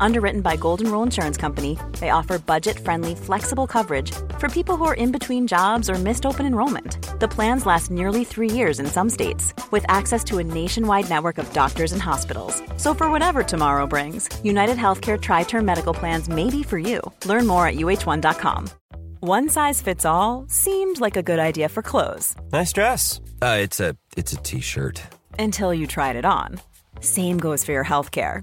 Underwritten by Golden Rule Insurance Company, they offer budget friendly, flexible coverage for people who are in between jobs or missed open enrollment. The plans last nearly three years in some states, with access to a nationwide network of doctors and hospitals. So, for whatever tomorrow brings, United Healthcare Tri Term Medical Plans may be for you. Learn more at uh1.com. One size fits all seemed like a good idea for clothes. Nice dress. Uh, it's a it's a t-shirt. Until you tried it on. Same goes for your healthcare.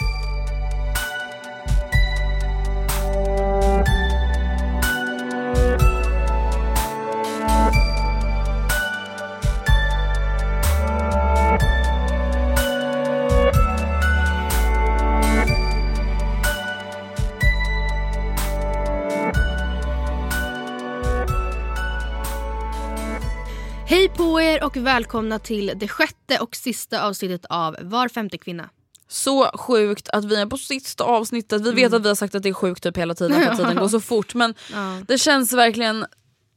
välkomna till det sjätte och sista avsnittet av Var femte kvinna. Så sjukt att vi är på sista avsnittet. Vi vet att vi har sagt att det är sjukt typ hela tiden för att tiden går så fort men Ja. det känns verkligen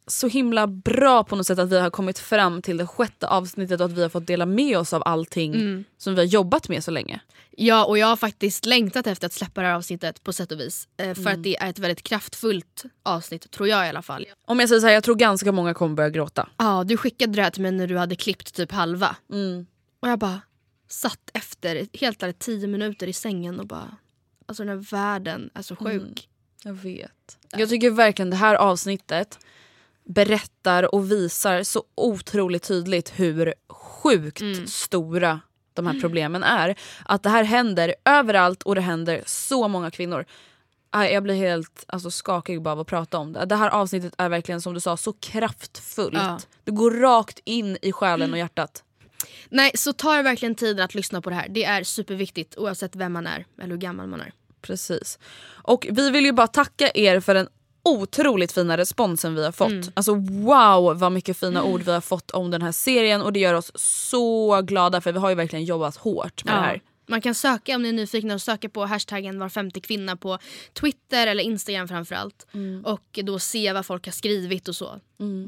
så himla bra på något sätt att vi har kommit fram till det sjätte avsnittet och att vi har fått dela med oss av allting Mm. som vi har jobbat med så länge. Ja och jag har faktiskt längtat efter att släppa det här avsnittet på sätt och vis. Eh, för att det är ett väldigt kraftfullt avsnitt tror jag i alla fall. Om jag säger så här, jag tror ganska många kommer börja gråta. Ja du skickade det här till mig när du hade klippt typ halva. Och jag bara satt efter helt ärligt tio minuter i sängen och bara Alltså den här världen är så sjuk. Jag vet. Jag tycker verkligen det här avsnittet berättar och visar så otroligt tydligt hur sjukt stora de här problemen är. Att det här händer överallt och det händer så många kvinnor. Jag blir helt alltså, skakig bara av att prata om det. Det här avsnittet är verkligen som du sa så kraftfullt. Ja. Det går rakt in i själen och hjärtat. Nej så ta er verkligen tiden att lyssna på det här. Det är superviktigt oavsett vem man är eller hur gammal man är. Precis. Och vi vill ju bara tacka er för den otroligt fina responsen vi har fått. Mm. Alltså wow vad mycket fina ord vi har fått om den här serien och det gör oss så glada för vi har ju verkligen jobbat hårt med det här. Man kan söka om ni är nyfikna och söka på hashtaggen var femte kvinna på Twitter eller Instagram framförallt. Mm. Och då se vad folk har skrivit och så.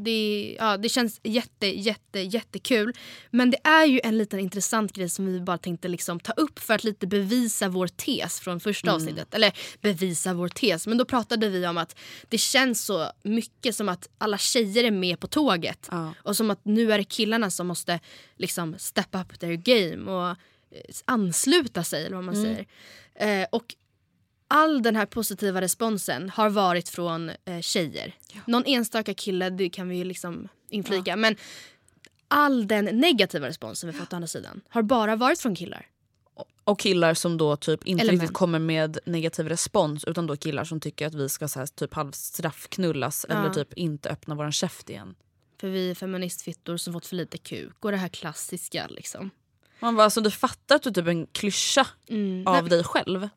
Det, ja, det känns jätte, jätte, jättekul. Men det är ju en liten intressant grej som vi bara tänkte liksom ta upp för att lite bevisa vår tes från första Mm. avsnittet. Eller bevisa vår tes, men då pratade vi om att det känns så mycket som att alla tjejer är med på tåget. Ja. Och som att nu är det killarna som måste liksom step up their game och ansluta sig eller vad man säger. Eh, och all den här positiva responsen har varit från eh, tjejer. Någon enstaka kille, det kan vi liksom inflika. Men all den negativa responsen vi fått å andra sidan har bara varit från killar. Och killar som då typ inte Eller riktigt kommer med negativ respons utan då killar som tycker att vi ska så här, typ halvstraffknullas eller typ inte öppna våran käft igen. För vi är feministfittor som fått för lite kuk och det här klassiska liksom. Man bara, alltså, du fattar att du typ är en klyscha av dig själv.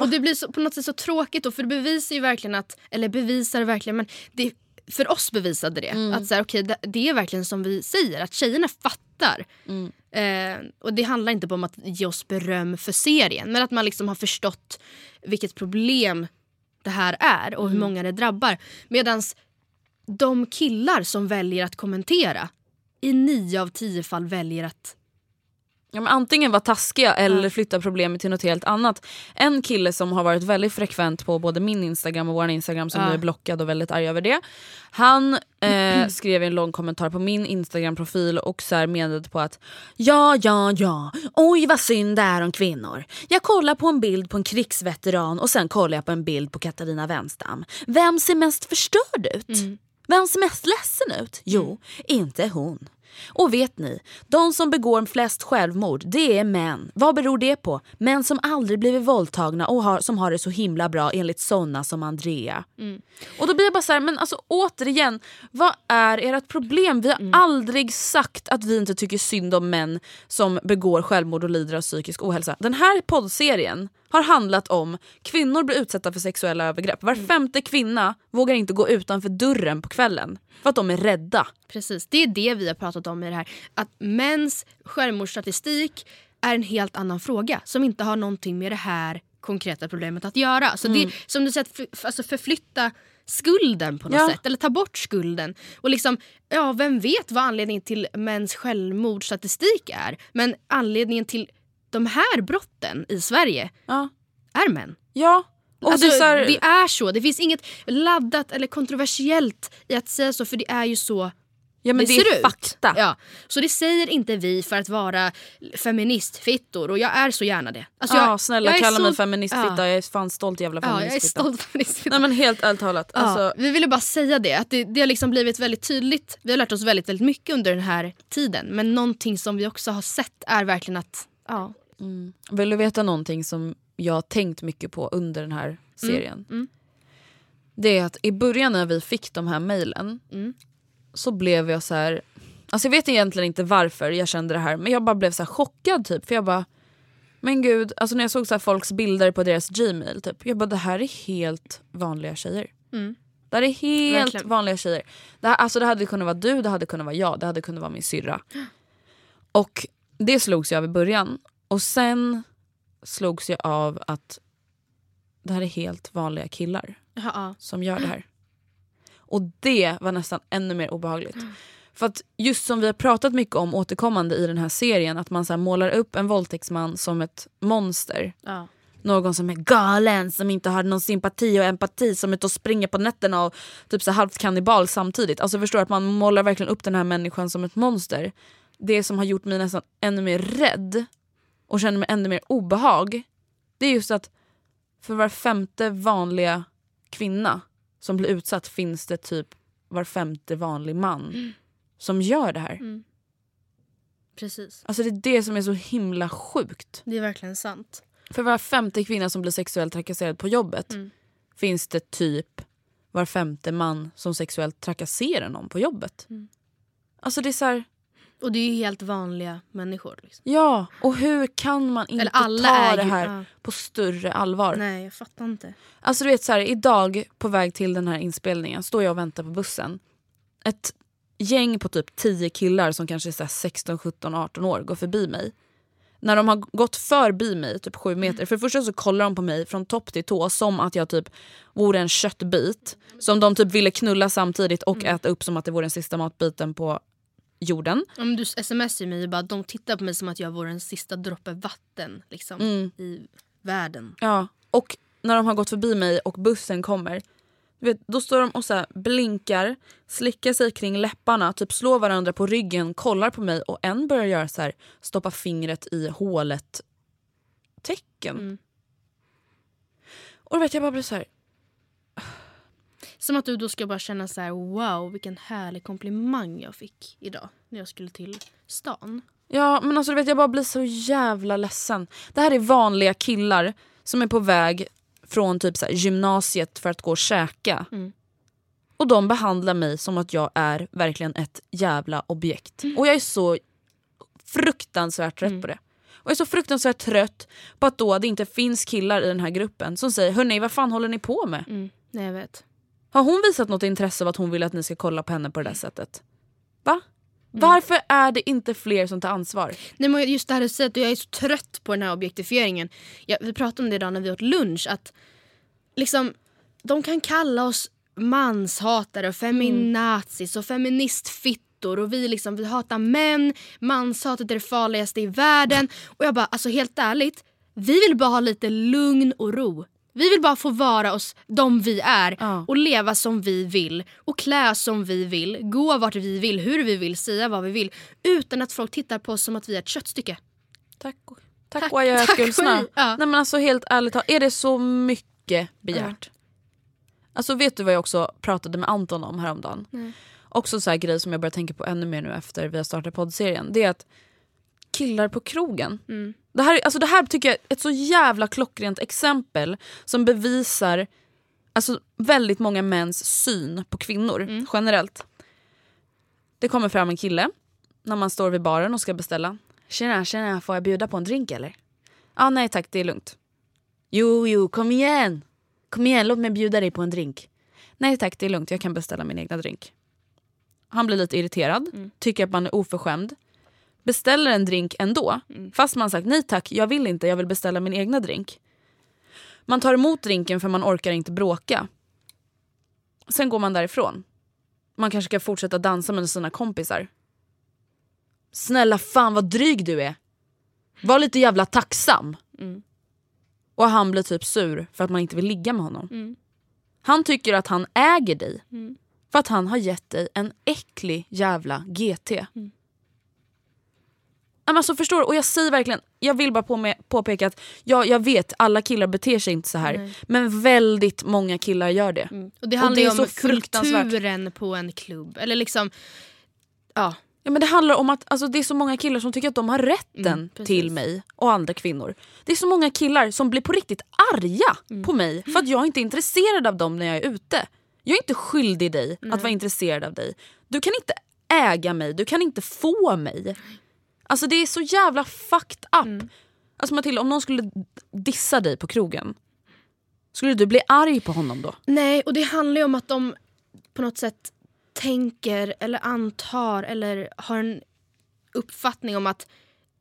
Och det blir så, på något sätt så tråkigt då för det bevisar ju verkligen att, eller bevisar verkligen men det, för oss bevisade det att så här, okay, det, det är verkligen som vi säger att tjejerna fattar. Eh, och det handlar inte bara om att ge oss beröm för serien men att man liksom har förstått vilket problem det här är och hur många det drabbar. Medan de killar som väljer att kommentera i nio av tio fall väljer att ja, men antingen vara taskiga eller flytta problemet till något helt annat. En kille som har varit väldigt frekvent på både min instagram och vår instagram som Ja. nu är blockad och väldigt arg över det. Han eh, skrev en lång kommentar på min instagram-profil och så här menade på att ja, ja, ja, oj vad synd det är om kvinnor. Jag kollar på en bild på en krigsveteran och sen kollar jag på en bild på Katarina Wenstam. Vem ser mest förstörd ut? Vem ser mest ledsen ut? Jo, inte hon. Och vet ni, de som begår flest självmord, det är män. Vad beror det på? Män som aldrig blivit våldtagna och har, som har det så himla bra enligt såna som Andrea. Och då blir jag bara så här, men alltså återigen, vad är ert problem? Vi har aldrig sagt att vi inte tycker synd om män som begår självmord och lider av psykisk ohälsa. Den här poddserien har handlat om kvinnor blir utsatta för sexuella övergrepp. Var femte kvinna vågar inte gå utanför dörren på kvällen för att de är rädda. Precis, det är det vi har pratat om i det här. Att mäns självmordsstatistik är en helt annan fråga som inte har någonting med det här konkreta problemet att göra. Så det är som du säger, för, alltså förflytta skulden på något Ja. sätt. Eller ta bort skulden. Och liksom, ja, vem vet vad anledningen till mäns självmordsstatistik är. Men anledningen till de här brotten i Sverige Ja. är män. Ja. Och Alltså, det är så här, det är så. Det finns inget laddat eller kontroversiellt i att säga så för det är ju så ja, men det, det är ut. fakta. Ja, så det säger inte vi för att vara feministfittor och jag är så gärna det. Alltså ja, jag, snälla jag kalla så- mig feministfitta, Ja. jag är fan stolt jävla Ja, jag är feministfitta. stolt feministfitta. Nej men helt ärligt talat. Ja, Alltså, vi ville bara säga det, att det, det har liksom blivit väldigt tydligt. Vi har lärt oss väldigt, väldigt mycket under den här tiden. Men någonting som vi också har sett är verkligen att ja, Vill du veta någonting som jag har tänkt mycket på under den här serien? mm. Det är att i början när vi fick de här mejlen Mm. så blev jag så här. Alltså jag vet egentligen inte varför jag kände det här men jag bara blev så chockad typ. För jag bara, men gud, alltså när jag såg så här folks bilder på deras gmail typ. Jag bara det här är helt vanliga tjejer. Mm. Det här är helt Verkligen. vanliga tjejer. Det, här, alltså det hade kunnat vara du, det hade kunnat vara jag, det hade kunnat vara min syrra. Och det slogs jag av i början. Och sen slogs jag av att det här är helt vanliga killar ja, ja. som gör det här. Och det var nästan ännu mer obehagligt. För att just som vi har pratat mycket om återkommande i den här serien, att man så målar upp en våldtäktsman som ett monster. ja. Någon som är galen, som inte har någon sympati och empati, som är ute och springer på nätterna och typ så halvt kannibal samtidigt. Alltså förstår att man målar verkligen upp den här människan som ett monster. Det som har gjort mig nästan ännu mer rädd och känner mig ännu mer obehag, det är just att för var femte vanliga kvinna som blir utsatt finns det typ var femte vanlig man som gör det här. Precis. Alltså det är det som är så himla sjukt. Det är verkligen sant. För var femte kvinna som blir sexuellt trakasserad på jobbet Mm. finns det typ var femte man som sexuellt trakasserar någon på jobbet. Mm. Alltså det är så här, Och det är ju helt vanliga människor. Liksom. ja, och hur kan man inte ta är det ju- här ja. på större allvar? Nej, jag fattar inte. Alltså du vet så här, idag på väg till den här inspelningen står jag och väntar på bussen. Ett gäng på typ 10 killar som kanske är så här 16, 17, 18 år går förbi mig. När de har gått förbi mig, typ 7 meter, för det första så kollar de på mig från topp till tå som att jag typ vore en köttbit. Som de typ ville knulla samtidigt och äta upp som att det vore den sista matbiten på jorden. Om du smsar mig och bara de tittar på mig som att jag vore en sista droppe vatten liksom, Mm. i världen. Ja, och när de har gått förbi mig och bussen kommer vet, då står de och så blinkar, slickar sig kring läpparna, typ slår varandra på ryggen, kollar på mig och en börjar göra så här, stoppa fingret i hålet tecken. Mm. Och då vet jag bara blir så här, Som att du då ska bara känna så här: wow vilken härlig komplimang jag fick idag när jag skulle till stan. ja men alltså du vet jag bara blir så jävla ledsen. Det här är vanliga killar som är på väg från typ så här, gymnasiet för att gå och käka. Mm. Och de behandlar mig som att jag är verkligen ett jävla objekt. Och jag är så fruktansvärt trött på det. Och jag är så fruktansvärt trött på att då det inte finns killar i den här gruppen som säger hörni vad fan håller ni på med? Mm. Nej jag vet. Har hon visat något intresse av att hon vill att ni ska kolla på henne på det där sättet? Va? Varför är det inte fler som tar ansvar? Nej, men just det här du säger att jag är så trött på den här objektifieringen. Ja, vi pratade om det idag när vi åt lunch. Att liksom, de kan kalla oss manshatare och feminazis och feministfittor fittor och vi, liksom, vi hatar män, manshatet är det farligaste i världen. Och jag bara, alltså helt ärligt, vi vill bara ha lite lugn och ro. Vi vill bara få vara oss de vi är Ja. och leva som vi vill och klä som vi vill, gå vart vi vill, hur vi vill, säga vad vi vill utan att folk tittar på oss som att vi är ett köttstycke. Tack, tack, Tack- och adjö Gulsna. Ja. Nej men alltså helt ärligt är det så mycket begärt? Alltså vet du vad jag också pratade med Anton om häromdagen? Nej. Också så här grej som jag börjar tänka på ännu mer nu efter vi har startat poddserien. Det är att killar på krogen. Mm. Det, här, alltså det här tycker jag är ett så jävla klockrent exempel som bevisar alltså, väldigt många mäns syn på kvinnor Mm. generellt. Det kommer fram en kille när man står vid baren och ska beställa. Tjena, tjena, får jag bjuda på en drink eller? ah, nej tack, det är lugnt. Jo, jo, kom igen. Kom igen, låt mig bjuda dig på en drink. Nej tack, det är lugnt, jag kan beställa min egna drink. Han blir lite irriterad, tycker att man är oförskämd. Beställer en drink ändå, fast man sagt nej tack, jag vill inte, jag vill beställa min egna drink. Man tar emot drinken för man orkar inte bråka. Sen går man därifrån. Man kanske ska fortsätta dansa med sina kompisar. Snälla fan vad dryg du är. Var lite jävla tacksam. Och han blir typ sur för att man inte vill ligga med honom. Han tycker att han äger dig. För att han har gett dig en äcklig jävla GT. Mm. Alltså förstår du? Och jag säger verkligen, jag vill bara på med, påpeka att ja, jag vet alla killar beter sig inte så här. Men väldigt många killar gör det. Och det Och handlar det ju är om så kulturen på en klubb. Eller liksom, ja. Ja, men det handlar om att alltså, det är så många killar som tycker att de har rätten Mm, till mig och andra kvinnor. Det är så många killar som blir på riktigt arga Mm. på mig för att jag inte är intresserad av dem när jag är ute. Jag är inte skyldig dig att vara intresserad av dig. Du kan inte äga mig, du kan inte få mig. Alltså det är så jävla fucked up. Mm. Alltså Matilda, om någon skulle dissa dig på krogen, skulle du bli arg på honom då? Nej, och det handlar ju om att de på något sätt tänker eller antar eller har en uppfattning om att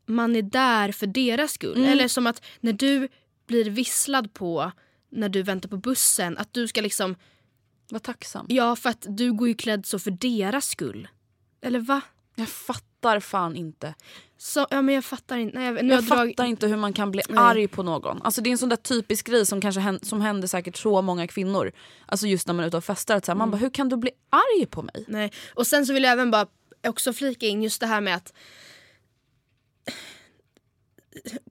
man är där för deras skull. Mm. Eller som att när du blir visslad på när du väntar på bussen, att du ska liksom, Var tacksam. ja för att du går ju klädd så för deras skull. Eller va? Jag fattar fan inte. Så, ja men jag fattar inte. Nej, jag, nu Jag har fattar drag... inte hur man kan bli Nej. arg på någon. Alltså det är en sån där typisk grej som kanske händer, som händer säkert så många kvinnor. Alltså just när man är ute och festar. Att så här, Man bara, hur kan du bli arg på mig? Nej. Och sen så vill jag även bara också flika in just det här med att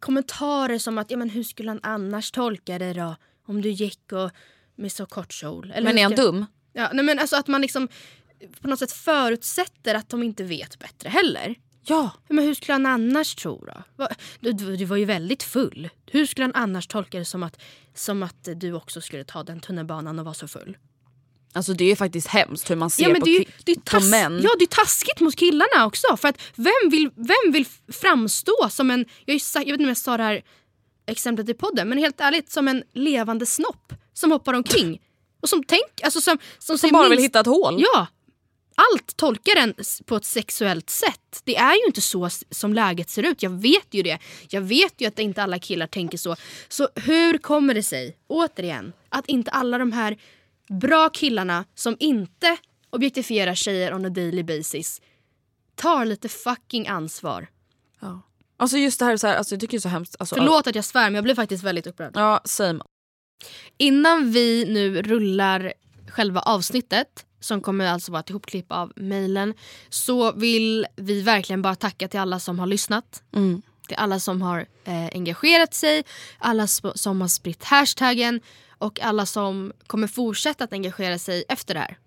kommentarer som att ja, men hur skulle han annars tolka det då? Om du gick och med så kort kjol. Eller Men är han dum? Ja, nej, men alltså att man liksom på något sätt förutsätter att de inte vet bättre heller. Ja. Men hur skulle han annars tro då? Du, du, du var ju väldigt full. Hur skulle han annars tolka det som att, som att du också skulle ta den tunnelbanan och vara så full? Alltså det är faktiskt hemskt hur man ser Ja, men på, ju- på män. Ja, det är taskigt mot killarna också. För att vem vill, vem vill framstå som en, jag, ju jag vet inte om jag sa det här exemplet i podden, men helt ärligt som en levande snopp som hoppar omkring. Och som tänk, alltså som, som, som bara vill minst- hitta ett hål. Ja! Allt tolkar den på ett sexuellt sätt. Det är ju inte så som läget ser ut. Jag vet ju det. Jag vet ju att inte alla killar tänker så. Så hur kommer det sig, återigen, att inte alla de här bra killarna som inte objektifierar tjejer on a daily basis tar lite fucking ansvar. Ja. Alltså just det här, så här alltså jag tycker det är så hemskt. Alltså, Förlåt att jag svär men jag blir faktiskt väldigt upprörd. Ja, same. Innan vi nu rullar själva avsnittet som kommer alltså vara ett ihopklipp av mejlen så vill vi verkligen bara tacka till alla som har lyssnat. Mm. Till alla som har eh, engagerat sig, alla som har spritt hashtaggen och alla som kommer fortsätta att engagera sig efter det här.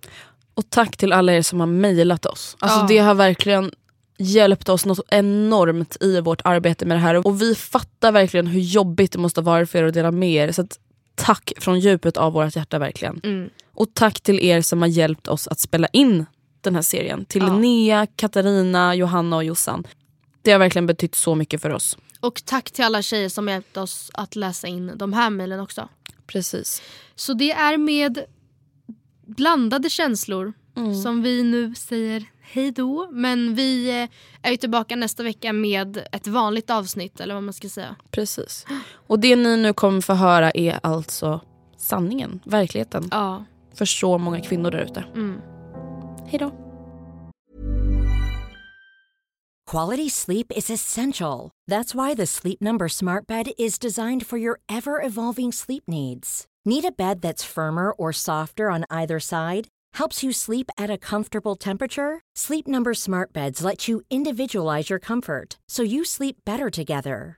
Och tack till alla er som har mejlat oss. Alltså Ja. Det har verkligen hjälpt oss något enormt i vårt arbete med det här. Och vi fattar verkligen hur jobbigt det måste vara för er att dela med er. Så tack från djupet av vårt hjärta verkligen. Mm. Och tack till er som har hjälpt oss att spela in den här serien. Till Ja. Linnea, Katarina, Johanna och Jossan. Det har verkligen betytt så mycket för oss. Och tack till alla tjejer som hjälpt oss att läsa in de här mejlen också. Precis. Så det är med blandade känslor Mm. som vi nu säger hej då. Men vi eh, är ju tillbaka nästa vecka med ett vanligt avsnitt eller vad man ska säga. Precis. Och det ni nu kommer få höra är alltså sanningen, verkligheten. Ja. För så många kvinnor där ute. Mm. Hej då. Quality sleep is essential. That's why the Sleep Number Smart Bed is designed for your ever evolving sleep needs. Need a bed that's firmer or softer on either side? Helps you sleep at a comfortable temperature? Sleep Number Smart Beds let you individualize your comfort so you sleep better together.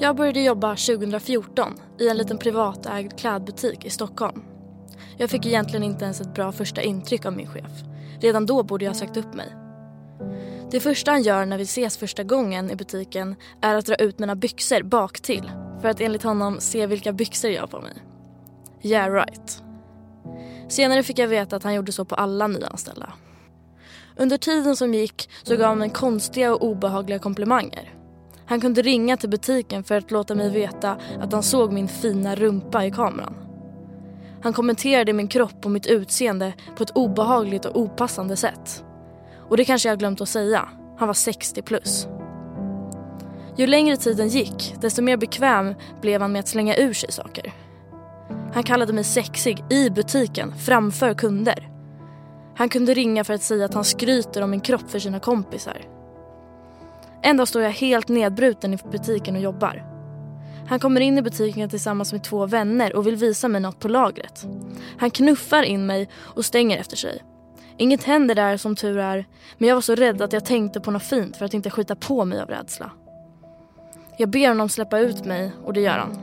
Jag började jobba 2014 i en liten privatägd klädbutik i Stockholm. Jag fick egentligen inte ens ett bra första intryck av min chef. Redan då borde jag ha sagt upp mig. Det första han gör när vi ses första gången i butiken är att dra ut mina byxor bak till för att enligt honom se vilka byxor jag har på mig. Yeah right. Senare fick jag veta att han gjorde så på alla nyanställda. Under tiden som gick så gav han mig konstiga och obehagliga komplimanger. Han kunde ringa till butiken för att låta mig veta att han såg min fina rumpa i kameran. Han kommenterade min kropp och mitt utseende på ett obehagligt och opassande sätt. Och det kanske jag glömt att säga. Han var 60 plus. Ju längre tiden gick, desto mer bekväm blev han med att slänga ur sig saker. Han kallade mig sexig i butiken framför kunder. Han kunde ringa för att säga att han skryter om min kropp för sina kompisar. En dag står jag helt nedbruten i butiken och jobbar. Han kommer in i butiken tillsammans med två vänner och vill visa mig något på lagret. Han knuffar in mig och stänger efter sig. Inget händer där som tur är, men jag var så rädd att jag tänkte på något fint för att inte skita på mig av rädsla. Jag ber honom släppa ut mig och det gör han.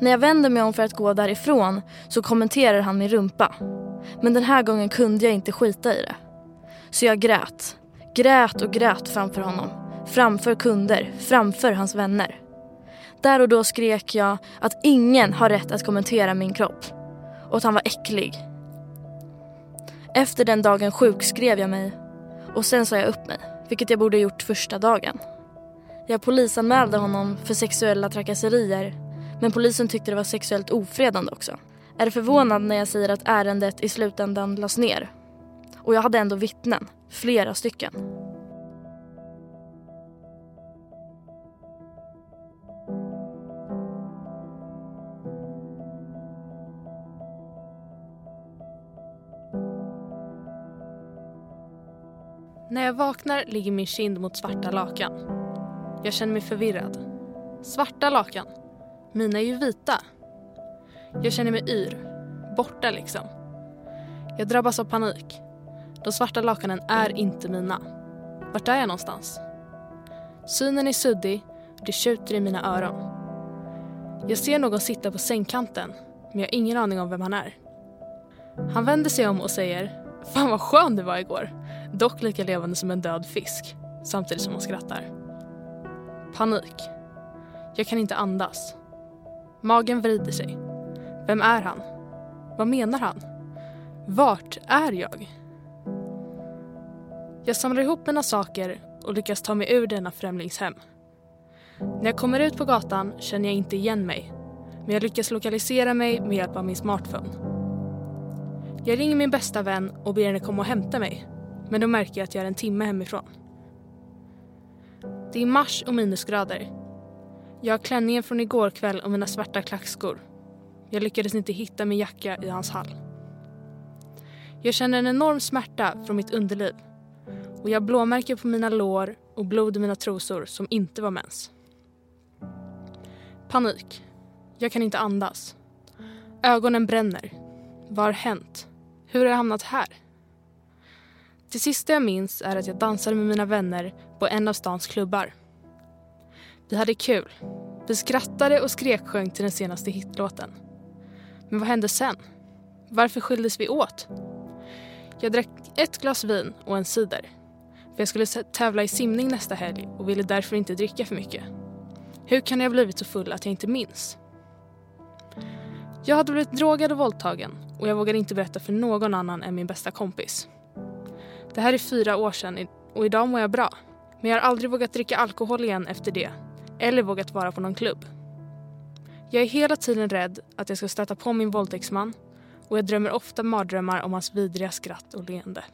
När jag vänder mig om för att gå därifrån så kommenterar han min rumpa. Men den här gången kunde jag inte skita i det. Så jag grät. Grät och grät framför honom. Framför kunder, framför hans vänner. Där och då skrek jag att ingen har rätt att kommentera min kropp. Och att han var äcklig. Efter den dagen sjukskrev jag mig. Och sen sa jag upp mig, vilket jag borde ha gjort första dagen. Jag polisanmälde honom för sexuella trakasserier. Men polisen tyckte det var sexuellt ofredande också. Är förvånad när jag säger att ärendet i slutändan lades ner. Och jag hade ändå vittnen, flera stycken. När jag vaknar ligger min kind mot svarta lakan. Jag känner mig förvirrad. Svarta lakan? Mina är ju vita. Jag känner mig yr. Borta liksom. Jag drabbas av panik. De svarta lakanen är inte mina. Vart är jag någonstans? Synen är suddig och det tjuter i mina öron. Jag ser någon sitta på sängkanten men jag har ingen aning om vem han är. Han vänder sig om och säger Fan vad skön du var igår. Dock lika levande som en död fisk. Samtidigt som han skrattar. Panik. Jag kan inte andas. Magen vrider sig. Vem är han? Vad menar han? Vart är jag? Jag samlar ihop mina saker och lyckas ta mig ur denna främlingshem. När jag kommer ut på gatan känner jag inte igen mig men jag lyckas lokalisera mig med hjälp av min smartphone. Jag ringer min bästa vän och ber henne komma och hämta mig. Men då märker jag att jag är en timme hemifrån. Det är mars och minusgrader. Jag har klänningen från igår kväll och mina svarta klackskor. Jag lyckades inte hitta min jacka i hans hall. Jag känner en enorm smärta från mitt underliv och jag har blåmärken på mina lår och blod i mina trosor som inte var mens. Panik. Jag kan inte andas. Ögonen bränner. Vad har hänt? Hur har jag hamnat här? Det sista jag minns är att jag dansade med mina vänner på en av stans klubbar. Vi hade kul. Vi skrattade och skreksjöng till den senaste hitlåten. Men vad hände sen? Varför skildes vi åt? Jag drack ett glas vin och en cider. För jag skulle tävla i simning nästa helg och ville därför inte dricka för mycket. Hur kan jag ha blivit så full att jag inte minns? Jag hade blivit drogad och våldtagen och jag vågade inte berätta för någon annan än min bästa kompis. Det här är fyra år sedan och idag mår jag bra. Men jag har aldrig vågat dricka alkohol igen efter det. Eller vågat vara på någon klubb. Jag är hela tiden rädd att jag ska stöta på min våldtäktsman och jag drömmer ofta mardrömmar om hans vidriga skratt och leende.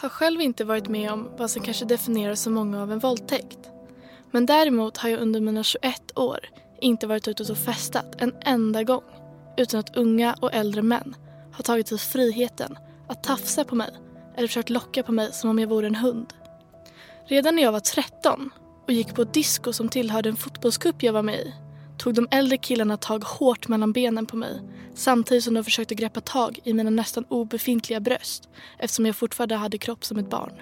Har själv inte varit med om vad som kanske definieras som många av en våldtäkt. Men däremot har jag under mina 21 år inte varit ute och festat en enda gång utan att unga och äldre män har tagit sig friheten att tafsa på mig eller försökt locka på mig som om jag vore en hund. Redan när jag var 13 och gick på ett disco som tillhörde en fotbollscup jag var med i tog de äldre killarna tag hårt mellan benen på mig samtidigt som de försökte greppa tag i mina nästan obefintliga bröst eftersom jag fortfarande hade kropp som ett barn.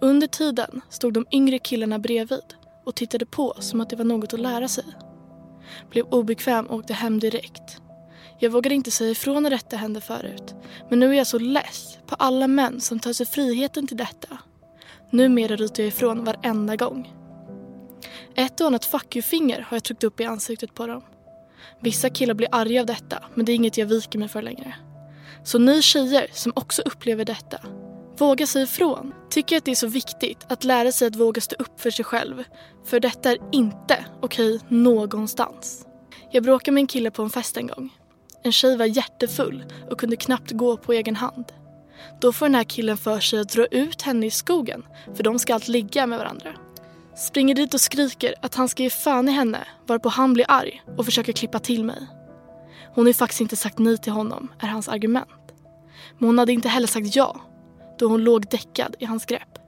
Under tiden stod de yngre killarna bredvid och tittade på som att det var något att lära sig. Blev obekväm och åkte hem direkt. Jag vågade inte säga ifrån när detta hände förut. Men nu är jag så less på alla män som tar sig friheten till detta. Numera ryter jag ifrån varenda gång. Ett och annat fuck you-finger har jag tryckt upp i ansiktet på dem. Vissa killar blir arga av detta, men det är inget jag viker mig för längre. Så ni tjejer som också upplever detta, våga säga ifrån. Tycker att det är så viktigt att lära sig att våga stå upp för sig själv. För detta är inte okej okay någonstans. Jag bråkade med en kille på en fest en gång. En tjej var jättefull och kunde knappt gå på egen hand. Då får den här killen för sig att dra ut henne i skogen för de ska allt ligga med varandra. Springer dit och skriker att han ska ge fan i henne varpå han blir arg och försöker klippa till mig. Hon har ju faktiskt inte sagt nej till honom, är hans argument. Men hon hade inte heller sagt ja då hon låg däckad i hans grepp.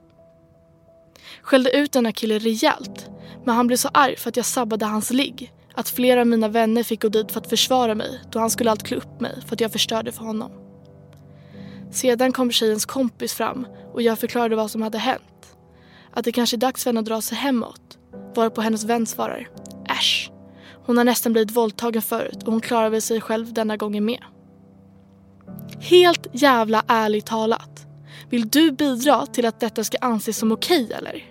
Skällde ut den här killen rejält men han blev så arg för att jag sabbade hans ligg att flera av mina vänner fick gå dit för att försvara mig då han skulle allt klä upp mig för att jag förstörde för honom. Sedan kom tjejens kompis fram och jag förklarade vad som hade hänt att det kanske är dags för henne att dra sig hemåt. Varpå hennes vän svarar Äsch, hon har nästan blivit våldtagen förut och hon klarar väl sig själv denna gången med. Helt jävla ärligt talat. Vill du bidra till att detta ska anses som okej eller?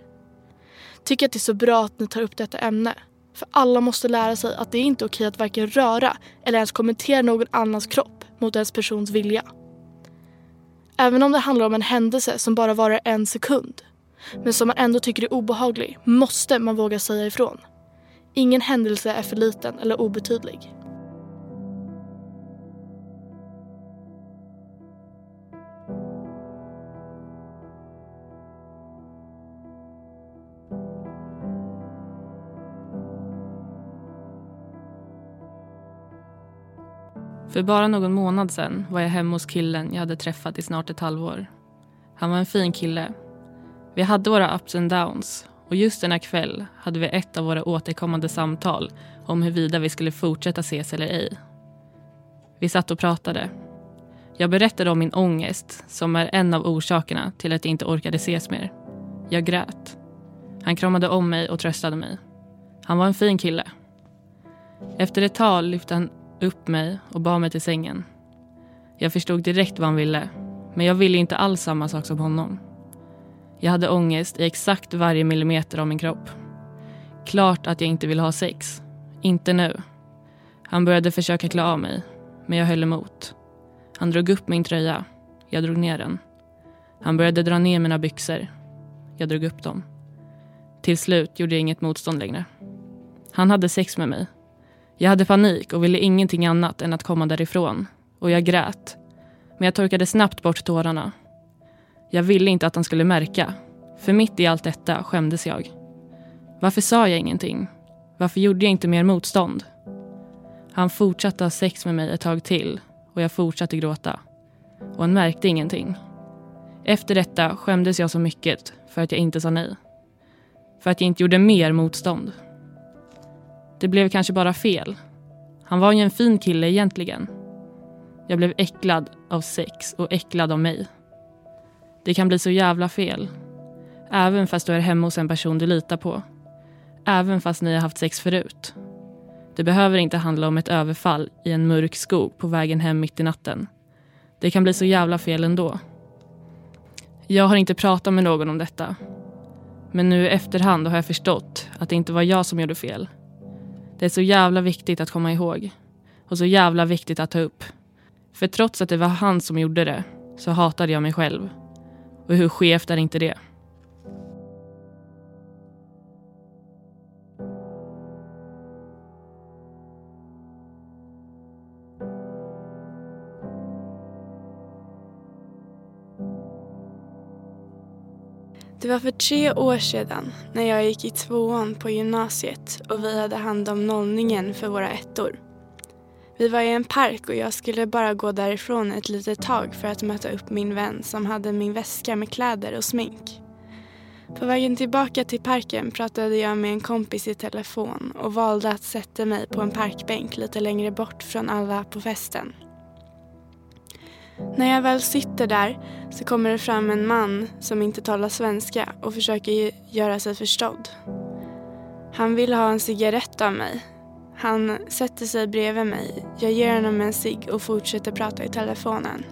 Tycker att det är så bra att ni tar upp detta ämne. För alla måste lära sig att det är inte okej att varken röra eller ens kommentera någon annans kropp mot ens persons vilja. Även om det handlar om en händelse som bara varar en sekund men som man ändå tycker är obehaglig måste man våga säga ifrån. Ingen händelse är för liten eller obetydlig. För bara någon månad sen var jag hemma hos killen jag hade träffat i snart ett halvår. Han var en fin kille vi hade våra ups and downs och just denna kväll hade vi ett av våra återkommande samtal om huruvida vi skulle fortsätta ses eller ej. Vi satt och pratade. Jag berättade om min ångest som är en av orsakerna till att jag inte orkade ses mer. Jag grät. Han kramade om mig och tröstade mig. Han var en fin kille. Efter ett tag lyfte han upp mig och bar mig till sängen. Jag förstod direkt vad han ville, men jag ville inte alls samma sak som honom. Jag hade ångest i exakt varje millimeter av min kropp. Klart att jag inte ville ha sex. Inte nu. Han började försöka klä av mig, men jag höll emot. Han drog upp min tröja. Jag drog ner den. Han började dra ner mina byxor. Jag drog upp dem. Till slut gjorde jag inget motstånd längre. Han hade sex med mig. Jag hade panik och ville ingenting annat än att komma därifrån. Och jag grät. Men jag torkade snabbt bort tårarna. Jag ville inte att han skulle märka. För mitt i allt detta skämdes jag. Varför sa jag ingenting? Varför gjorde jag inte mer motstånd? Han fortsatte ha sex med mig ett tag till och jag fortsatte gråta. Och han märkte ingenting. Efter detta skämdes jag så mycket för att jag inte sa nej. För att jag inte gjorde mer motstånd. Det blev kanske bara fel. Han var ju en fin kille egentligen. Jag blev äcklad av sex och äcklad av mig. Det kan bli så jävla fel. Även fast du är hemma hos en person du litar på. Även fast ni har haft sex förut. Det behöver inte handla om ett överfall i en mörk skog på vägen hem mitt i natten. Det kan bli så jävla fel ändå. Jag har inte pratat med någon om detta. Men nu i efterhand har jag förstått att det inte var jag som gjorde fel. Det är så jävla viktigt att komma ihåg. Och så jävla viktigt att ta upp. För trots att det var han som gjorde det så hatade jag mig själv. Och hur skevt är inte det? Det var för tre år sedan när jag gick i tvåan på gymnasiet och vi hade hand om nollningen för våra ettor. Vi var i en park och jag skulle bara gå därifrån ett litet tag för att möta upp min vän som hade min väska med kläder och smink. På vägen tillbaka till parken pratade jag med en kompis i telefon och valde att sätta mig på en parkbänk lite längre bort från alla på festen. När jag väl sitter där så kommer det fram en man som inte talar svenska och försöker göra sig förstådd. Han vill ha en cigarett av mig. Han sätter sig bredvid mig. Jag ger honom en cigg och fortsätter prata i telefonen.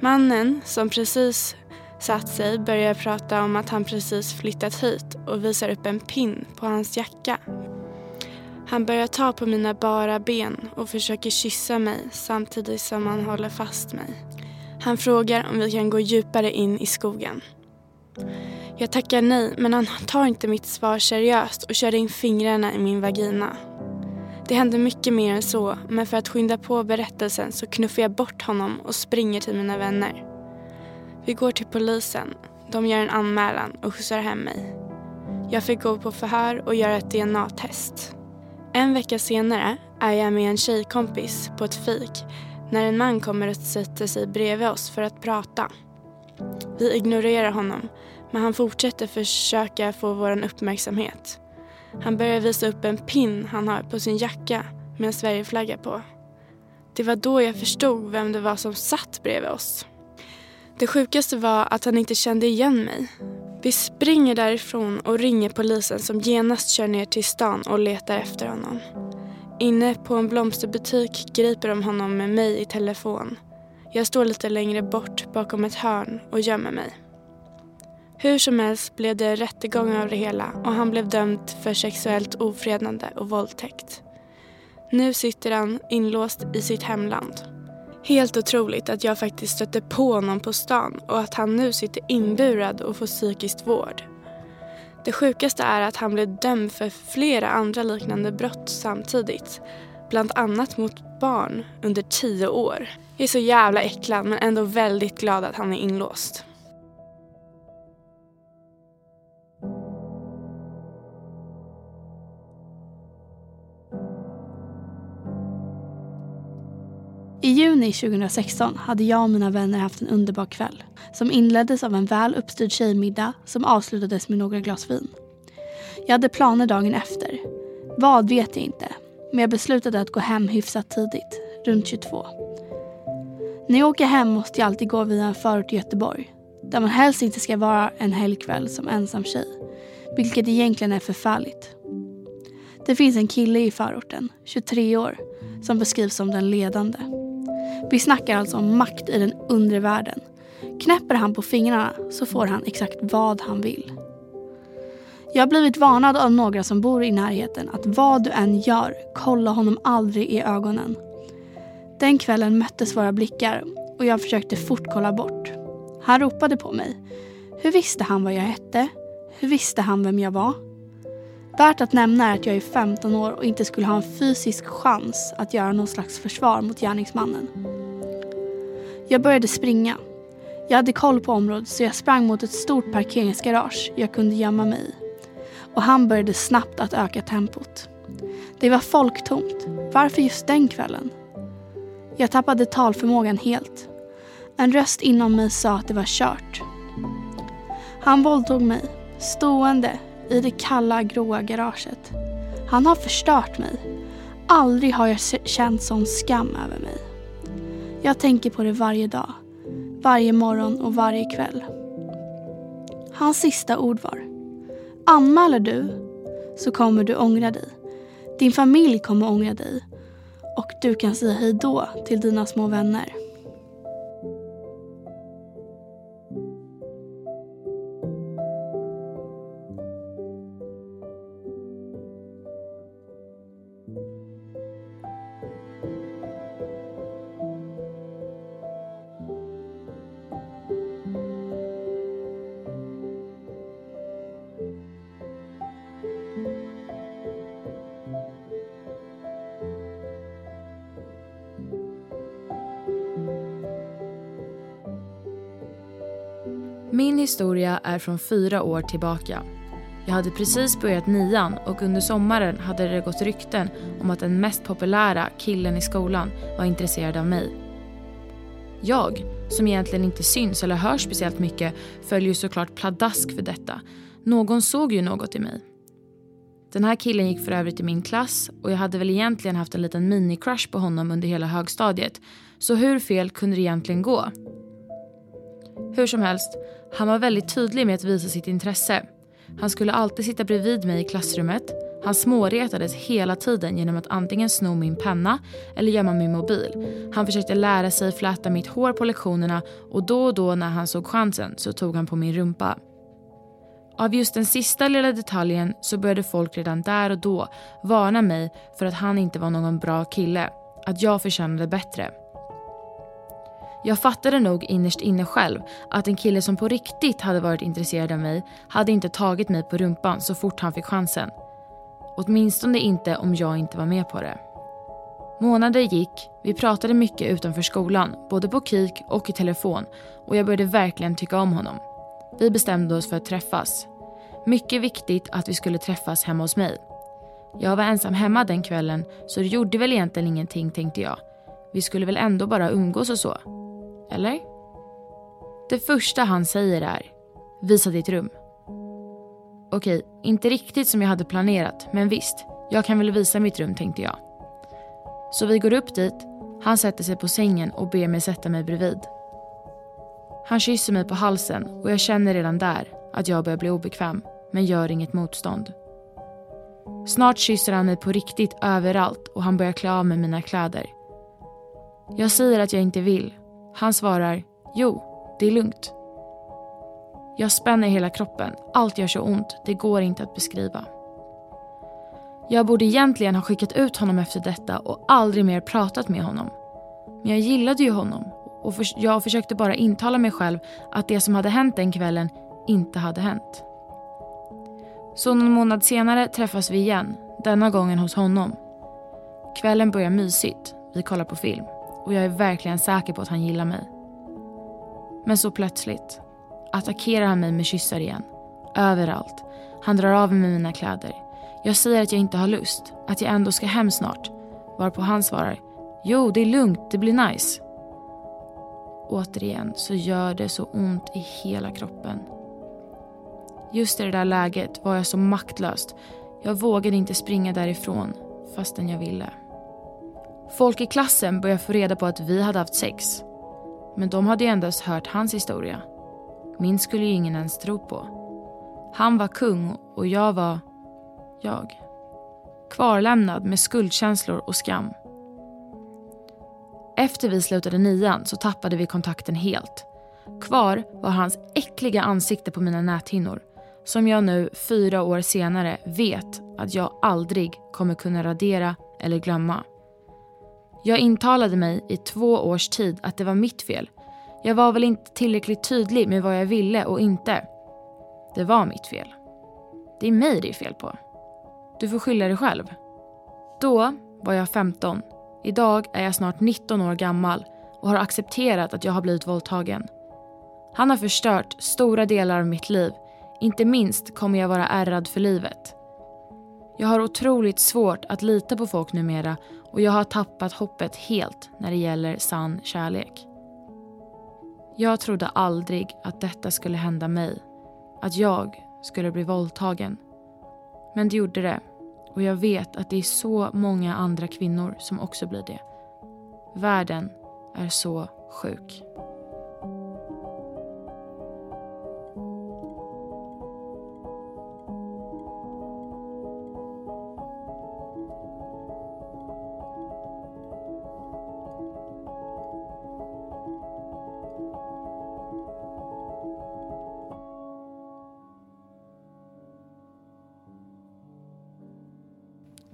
Mannen som precis satt sig börjar prata om att han precis flyttat hit och visar upp en pin på hans jacka han börjar ta på mina bara ben och försöker kyssa mig samtidigt som han håller fast mig. Han frågar om vi kan gå djupare in i skogen. Jag tackar nej, men han tar inte mitt svar seriöst och kör in fingrarna i min vagina. Det händer mycket mer än så, men för att skynda på berättelsen så knuffar jag bort honom och springer till mina vänner. Vi går till polisen. De gör en anmälan och skjutsar hem mig. Jag fick gå på förhör och göra ett DNA-test. En vecka senare är jag med en tjejkompis på ett fik när en man kommer och sätter sig bredvid oss för att prata. Vi ignorerar honom, men han fortsätter försöka få vår uppmärksamhet. Han började visa upp en pin han har på sin jacka med en Sverigeflagga på. Det var då jag förstod vem det var som satt bredvid oss. Det sjukaste var att han inte kände igen mig. Vi springer därifrån och ringer polisen som genast kör ner till stan och letar efter honom. Inne på en blomsterbutik griper de honom med mig i telefon. Jag står lite längre bort bakom ett hörn och gömmer mig. Hur som helst blev det rättegång av det hela och han blev dömd för sexuellt ofredande och våldtäkt. Nu sitter han inlåst i sitt hemland. Helt otroligt att jag faktiskt stötte på honom på stan och att han nu sitter inburad och får psykisk vård. Det sjukaste är att han blev dömd för flera andra liknande brott samtidigt. Bland annat mot barn under tio år. Jag är så jävla äcklad men ändå väldigt glad att han är inlåst. I juni 2016 hade jag och mina vänner haft en underbar kväll som inleddes av en väl uppstyrd tjejmiddag som avslutades med några glas vin. Jag hade planer dagen efter. Vad vet jag inte, men jag beslutade att gå hem hyfsat tidigt, runt 22. När jag åker hem måste jag alltid gå via en förort i Göteborg där man helst inte ska vara en helgkväll som ensam tjej, vilket egentligen är förfärligt. Det finns en kille i förorten, 23 år, som beskrivs som den ledande. Vi snackar alltså om makt i den undre världen. Knäpper han på fingrarna så får han exakt vad han vill. Jag har blivit varnad av några som bor i närheten att vad du än gör, kolla honom aldrig i ögonen. Den kvällen möttes våra blickar och jag försökte fort kolla bort. Han ropade på mig. Hur visste han vad jag hette? Hur visste han vem jag var? Värt att nämna är att jag är 15 år och inte skulle ha en fysisk chans att göra någon slags försvar mot gärningsmannen. Jag började springa. Jag hade koll på området så jag sprang mot ett stort parkeringsgarage jag kunde gömma mig i. Och han började snabbt att öka tempot. Det var folktomt. Varför just den kvällen? Jag tappade talförmågan helt. En röst inom mig sa att det var kört. Han våldtog mig, stående i det kalla gråa garaget. Han har förstört mig. Aldrig har jag känt sån skam över mig. Jag tänker på det varje dag, varje morgon och varje kväll. Hans sista ord var Anmäler du så kommer du ångra dig. Din familj kommer ångra dig och du kan säga hej då till dina små vänner. Historia är från fyra år tillbaka. Jag hade precis börjat nian och under sommaren hade det gått rykten om att den mest populära killen i skolan var intresserad av mig. Jag, som egentligen inte syns eller hörs speciellt mycket, följer ju såklart pladask för detta. Någon såg ju något i mig. Den här killen gick för övrigt i min klass och jag hade väl egentligen haft en liten mini-crush på honom under hela högstadiet. Så hur fel kunde det egentligen gå? Hur som helst, han var väldigt tydlig med att visa sitt intresse. Han skulle alltid sitta bredvid mig i klassrummet. Han småretades hela tiden genom att antingen sno min penna eller gömma min mobil. Han försökte lära sig fläta mitt hår på lektionerna och då och då när han såg chansen så tog han på min rumpa. Av just den sista lilla detaljen så började folk redan där och då varna mig för att han inte var någon bra kille. Att jag förtjänade bättre. Jag fattade nog innerst inne själv att en kille som på riktigt hade varit intresserad av mig hade inte tagit mig på rumpan så fort han fick chansen. Åtminstone inte om jag inte var med på det. Månader gick, vi pratade mycket utanför skolan, både på kik och i telefon och jag började verkligen tycka om honom. Vi bestämde oss för att träffas. Mycket viktigt att vi skulle träffas hemma hos mig. Jag var ensam hemma den kvällen så det gjorde väl egentligen ingenting tänkte jag. Vi skulle väl ändå bara umgås och så. Eller? Det första han säger är “Visa ditt rum”. Okej, inte riktigt som jag hade planerat, men visst, jag kan väl visa mitt rum tänkte jag. Så vi går upp dit, han sätter sig på sängen och ber mig sätta mig bredvid. Han kysser mig på halsen och jag känner redan där att jag börjar bli obekväm, men gör inget motstånd. Snart kysser han mig på riktigt överallt och han börjar klä av mig mina kläder. Jag säger att jag inte vill han svarar Jo, det är lugnt. Jag spänner hela kroppen. Allt gör så ont. Det går inte att beskriva. Jag borde egentligen ha skickat ut honom efter detta och aldrig mer pratat med honom. Men jag gillade ju honom och för jag försökte bara intala mig själv att det som hade hänt den kvällen inte hade hänt. Så någon månad senare träffas vi igen, denna gången hos honom. Kvällen börjar mysigt. Vi kollar på film och jag är verkligen säker på att han gillar mig. Men så plötsligt attackerar han mig med kyssar igen. Överallt. Han drar av mig mina kläder. Jag säger att jag inte har lust, att jag ändå ska hem snart. Varpå han svarar Jo, det är lugnt, det blir nice. Återigen så gör det så ont i hela kroppen. Just i det där läget var jag så maktlös. Jag vågade inte springa därifrån fastän jag ville. Folk i klassen började få reda på att vi hade haft sex. Men de hade ju endast hört hans historia. Min skulle ju ingen ens tro på. Han var kung och jag var jag. Kvarlämnad med skuldkänslor och skam. Efter vi slutade nian så tappade vi kontakten helt. Kvar var hans äckliga ansikte på mina näthinnor som jag nu, fyra år senare, vet att jag aldrig kommer kunna radera eller glömma. Jag intalade mig i två års tid att det var mitt fel. Jag var väl inte tillräckligt tydlig med vad jag ville och inte. Det var mitt fel. Det är mig det är fel på. Du får skylla dig själv. Då var jag 15. Idag är jag snart 19 år gammal och har accepterat att jag har blivit våldtagen. Han har förstört stora delar av mitt liv. Inte minst kommer jag vara ärrad för livet. Jag har otroligt svårt att lita på folk numera och jag har tappat hoppet helt när det gäller sann kärlek. Jag trodde aldrig att detta skulle hända mig. Att jag skulle bli våldtagen. Men det gjorde det. Och jag vet att det är så många andra kvinnor som också blir det. Världen är så sjuk.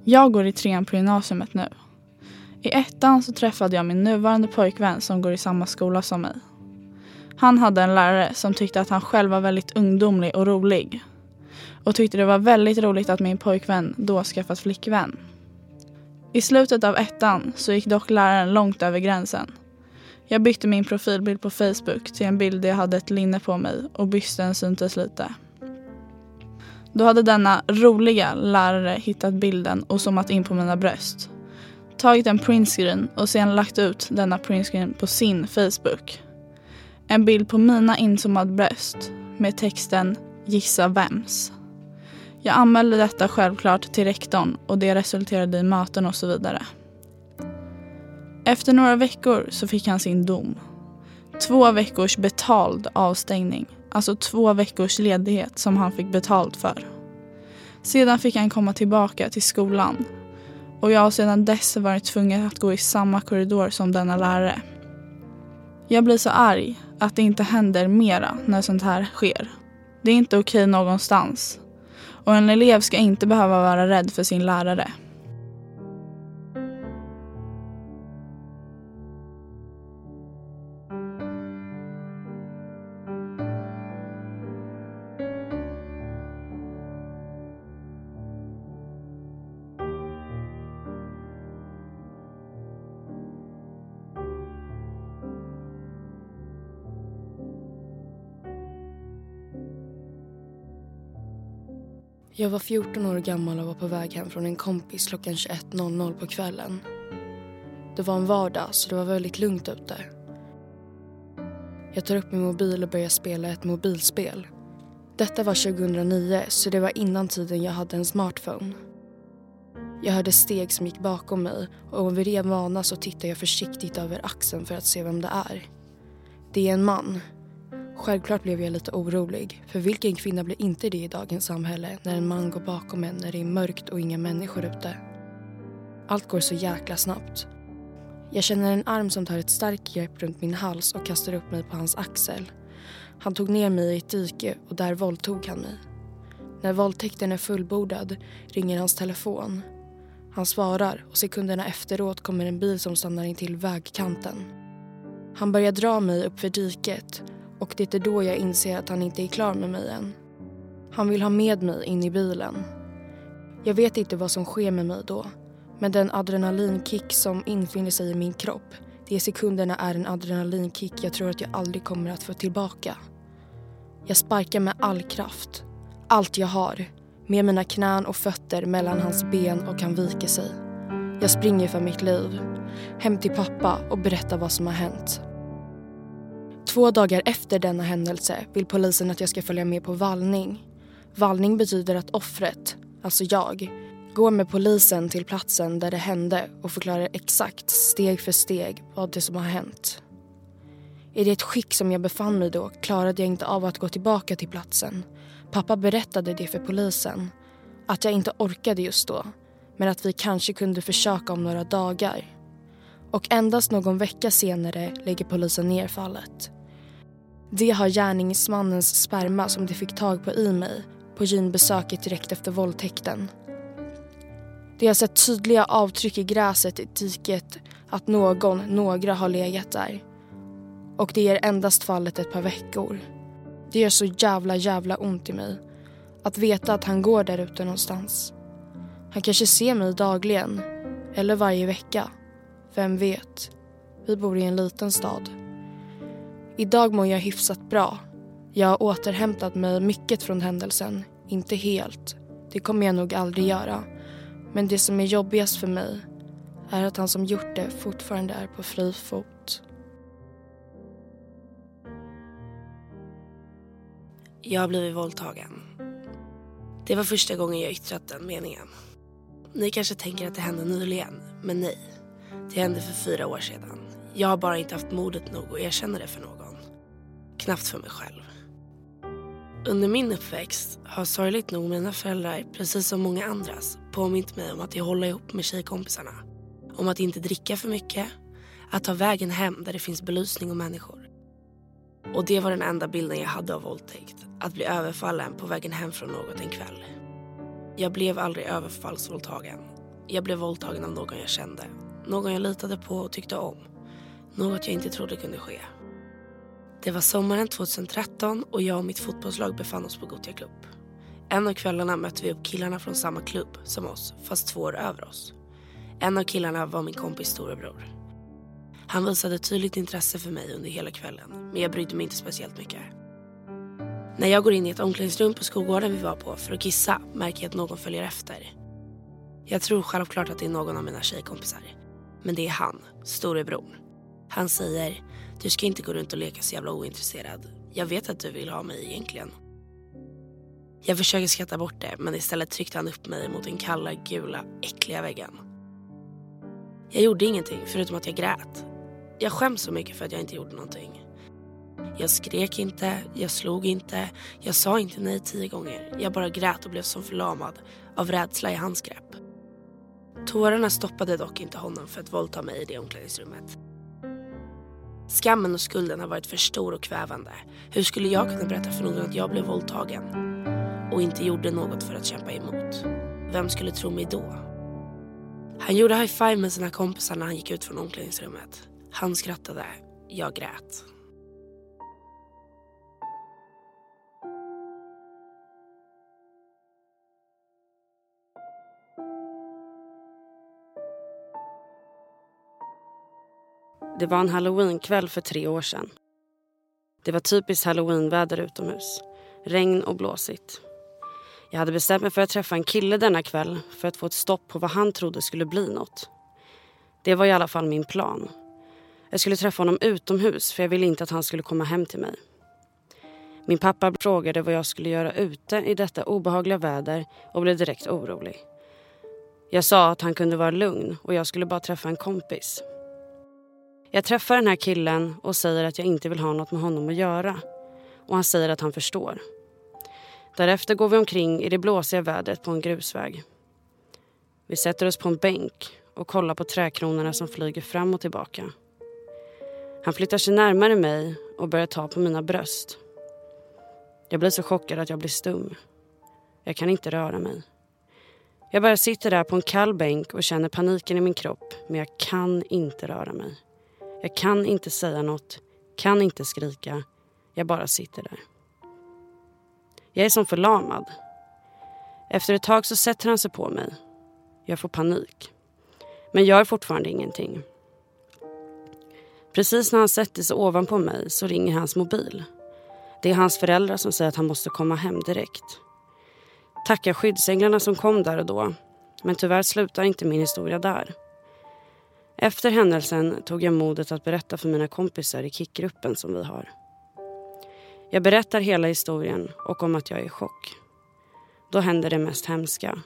Jag går i trean på gymnasiet nu. I ettan så träffade jag min nuvarande pojkvän som går i samma skola som mig. Han hade en lärare som tyckte att han själv var väldigt ungdomlig och rolig. Och tyckte det var väldigt roligt att min pojkvän då skaffat flickvän. I slutet av ettan så gick dock läraren långt över gränsen. Jag bytte min profilbild på Facebook till en bild där jag hade ett linne på mig och bysten syntes lite. Då hade denna roliga lärare hittat bilden och zoomat in på mina bröst. Tagit en printscreen och sedan lagt ut denna printscreen på sin Facebook. En bild på mina inzoomade bröst med texten “Gissa vems?”. Jag anmälde detta självklart till rektorn och det resulterade i möten och så vidare. Efter några veckor så fick han sin dom. Två veckors betald avstängning Alltså två veckors ledighet som han fick betalt för. Sedan fick han komma tillbaka till skolan och jag har sedan dess varit tvungen att gå i samma korridor som denna lärare. Jag blir så arg att det inte händer mera när sånt här sker. Det är inte okej någonstans. Och en elev ska inte behöva vara rädd för sin lärare. Jag var 14 år gammal och var på väg hem från en kompis klockan 21.00 på kvällen. Det var en vardag så det var väldigt lugnt ute. Jag tar upp min mobil och börjar spela ett mobilspel. Detta var 2009 så det var innan tiden jag hade en smartphone. Jag hörde steg som gick bakom mig och vid ren vana så tittar jag försiktigt över axeln för att se vem det är. Det är en man Självklart blev jag lite orolig, för vilken kvinna blir inte det i dagens samhälle när en man går bakom en när det är mörkt och inga människor ute? Allt går så jäkla snabbt. Jag känner en arm som tar ett starkt grepp runt min hals och kastar upp mig på hans axel. Han tog ner mig i ett dike och där våldtog han mig. När våldtäkten är fullbordad ringer hans telefon. Han svarar och sekunderna efteråt kommer en bil som stannar in till vägkanten. Han börjar dra mig upp för diket och det är då jag inser att han inte är klar med mig än. Han vill ha med mig in i bilen. Jag vet inte vad som sker med mig då. Men den adrenalinkick som infinner sig i min kropp, de sekunderna är en adrenalinkick jag tror att jag aldrig kommer att få tillbaka. Jag sparkar med all kraft, allt jag har, med mina knän och fötter mellan hans ben och han viker sig. Jag springer för mitt liv, hem till pappa och berättar vad som har hänt. Två dagar efter denna händelse vill polisen att jag ska följa med på vallning. Vallning betyder att offret, alltså jag, går med polisen till platsen där det hände och förklarar exakt, steg för steg, vad det som har hänt. I det skick som jag befann mig då klarade jag inte av att gå tillbaka till platsen. Pappa berättade det för polisen. Att jag inte orkade just då, men att vi kanske kunde försöka om några dagar. Och endast någon vecka senare lägger polisen ner fallet. Det har gärningsmannens sperma som de fick tag på i mig på gynbesöket direkt efter våldtäkten. De har sett tydliga avtryck i gräset i diket, att någon, några har legat där. Och det är endast fallet ett par veckor. Det gör så jävla jävla ont i mig. Att veta att han går där ute någonstans. Han kanske ser mig dagligen. Eller varje vecka. Vem vet? Vi bor i en liten stad. Idag mår jag hyfsat bra. Jag har återhämtat mig mycket från händelsen. Inte helt. Det kommer jag nog aldrig göra. Men det som är jobbigast för mig är att han som gjort det fortfarande är på fri fot. Jag har blivit våldtagen. Det var första gången jag yttrat den meningen. Ni kanske tänker att det hände nyligen, men nej. Det hände för fyra år sedan. Jag har bara inte haft modet nog att erkänna det för någon. Knappt för mig själv. Under min uppväxt har sorgligt nog mina föräldrar, precis som många andras, påmint mig om att jag håller ihop med tjejkompisarna. Om att inte dricka för mycket, att ta vägen hem där det finns belysning och människor. Och det var den enda bilden jag hade av våldtäkt. Att bli överfallen på vägen hem från något en kväll. Jag blev aldrig överfallsvåldtagen. Jag blev våldtagen av någon jag kände. Någon jag litade på och tyckte om. Något jag inte trodde kunde ske. Det var sommaren 2013 och jag och mitt fotbollslag befann oss på Gothia Club. En av kvällarna mötte vi upp killarna från samma klubb som oss, fast två år över oss. En av killarna var min kompis storebror. Han visade tydligt intresse för mig under hela kvällen, men jag brydde mig inte speciellt mycket. När jag går in i ett omklädningsrum på skolgården vi var på för att kissa märker jag att någon följer efter. Jag tror självklart att det är någon av mina tjejkompisar. Men det är han, storebror. Han säger, du ska inte gå runt och leka så jävla ointresserad. Jag vet att du vill ha mig egentligen. Jag försöker skratta bort det men istället tryckte han upp mig mot den kalla, gula, äckliga väggen. Jag gjorde ingenting förutom att jag grät. Jag skäms så mycket för att jag inte gjorde någonting. Jag skrek inte, jag slog inte, jag sa inte nej tio gånger. Jag bara grät och blev som förlamad av rädsla i hans grepp. Tårarna stoppade dock inte honom för att våldta mig i det omklädningsrummet. Skammen och skulden har varit för stor och kvävande. Hur skulle jag kunna berätta för någon att jag blev våldtagen och inte gjorde något för att kämpa emot? Vem skulle tro mig då? Han gjorde high five med sina kompisar när han gick ut från omklädningsrummet. Han skrattade, jag grät. Det var en halloweenkväll för tre år sedan. Det var typiskt halloweenväder utomhus. Regn och blåsigt. Jag hade bestämt mig för att träffa en kille denna kväll för att få ett stopp på vad han trodde skulle bli något. Det var i alla fall min plan. Jag skulle träffa honom utomhus för jag ville inte att han skulle komma hem till mig. Min pappa frågade vad jag skulle göra ute i detta obehagliga väder och blev direkt orolig. Jag sa att han kunde vara lugn och jag skulle bara träffa en kompis. Jag träffar den här killen och säger att jag inte vill ha något med honom att göra. Och han säger att han förstår. Därefter går vi omkring i det blåsiga vädret på en grusväg. Vi sätter oss på en bänk och kollar på träkronorna som flyger fram och tillbaka. Han flyttar sig närmare mig och börjar ta på mina bröst. Jag blir så chockad att jag blir stum. Jag kan inte röra mig. Jag bara sitter där på en kall bänk och känner paniken i min kropp men jag kan inte röra mig. Jag kan inte säga något, kan inte skrika. Jag bara sitter där. Jag är som förlamad. Efter ett tag så sätter han sig på mig. Jag får panik. Men gör fortfarande ingenting. Precis när han sätter sig ovanpå mig så ringer hans mobil. Det är hans föräldrar som säger att han måste komma hem direkt. Tackar skyddsänglarna som kom där och då. Men tyvärr slutar inte min historia där. Efter händelsen tog jag modet att berätta för mina kompisar i kickgruppen som vi har. Jag berättar hela historien och om att jag är i chock. Då händer det mest hemska.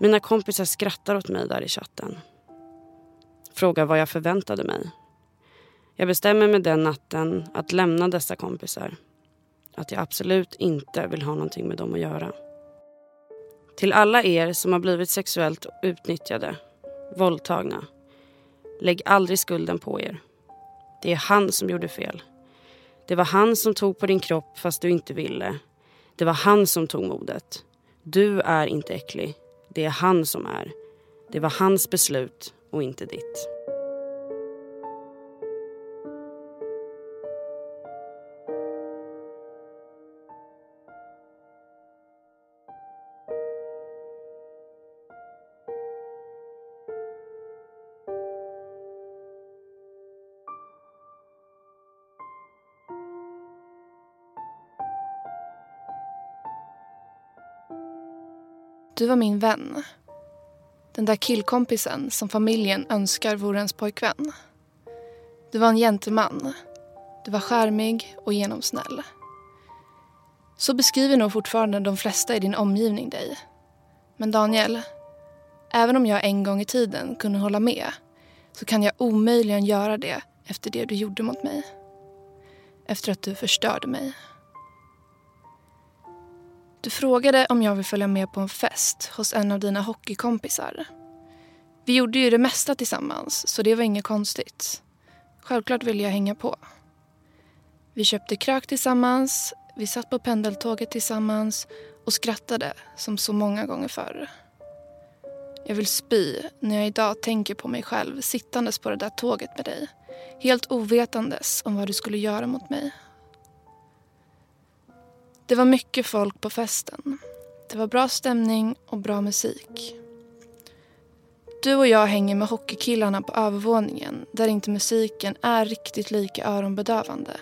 Mina kompisar skrattar åt mig där i chatten. Frågar vad jag förväntade mig. Jag bestämmer mig den natten att lämna dessa kompisar. Att jag absolut inte vill ha någonting med dem att göra. Till alla er som har blivit sexuellt utnyttjade, våldtagna Lägg aldrig skulden på er. Det är han som gjorde fel. Det var han som tog på din kropp fast du inte ville. Det var han som tog modet. Du är inte äcklig. Det är han som är. Det var hans beslut och inte ditt. Du var min vän. Den där killkompisen som familjen önskar vore ens pojkvän. Du var en gentleman. Du var skärmig och genomsnäll. Så beskriver nog fortfarande de flesta i din omgivning dig. Men Daniel, även om jag en gång i tiden kunde hålla med så kan jag omöjligen göra det efter det du gjorde mot mig. Efter att du förstörde mig. Du frågade om jag vill följa med på en fest hos en av dina hockeykompisar. Vi gjorde ju det mesta tillsammans, så det var inget konstigt. Självklart ville jag hänga på. Vi köpte krök tillsammans, vi satt på pendeltåget tillsammans och skrattade som så många gånger förr. Jag vill spy när jag idag tänker på mig själv sittandes på det där tåget med dig. Helt ovetandes om vad du skulle göra mot mig. Det var mycket folk på festen. Det var bra stämning och bra musik. Du och jag hänger med hockeykillarna på övervåningen där inte musiken är riktigt lika öronbedövande.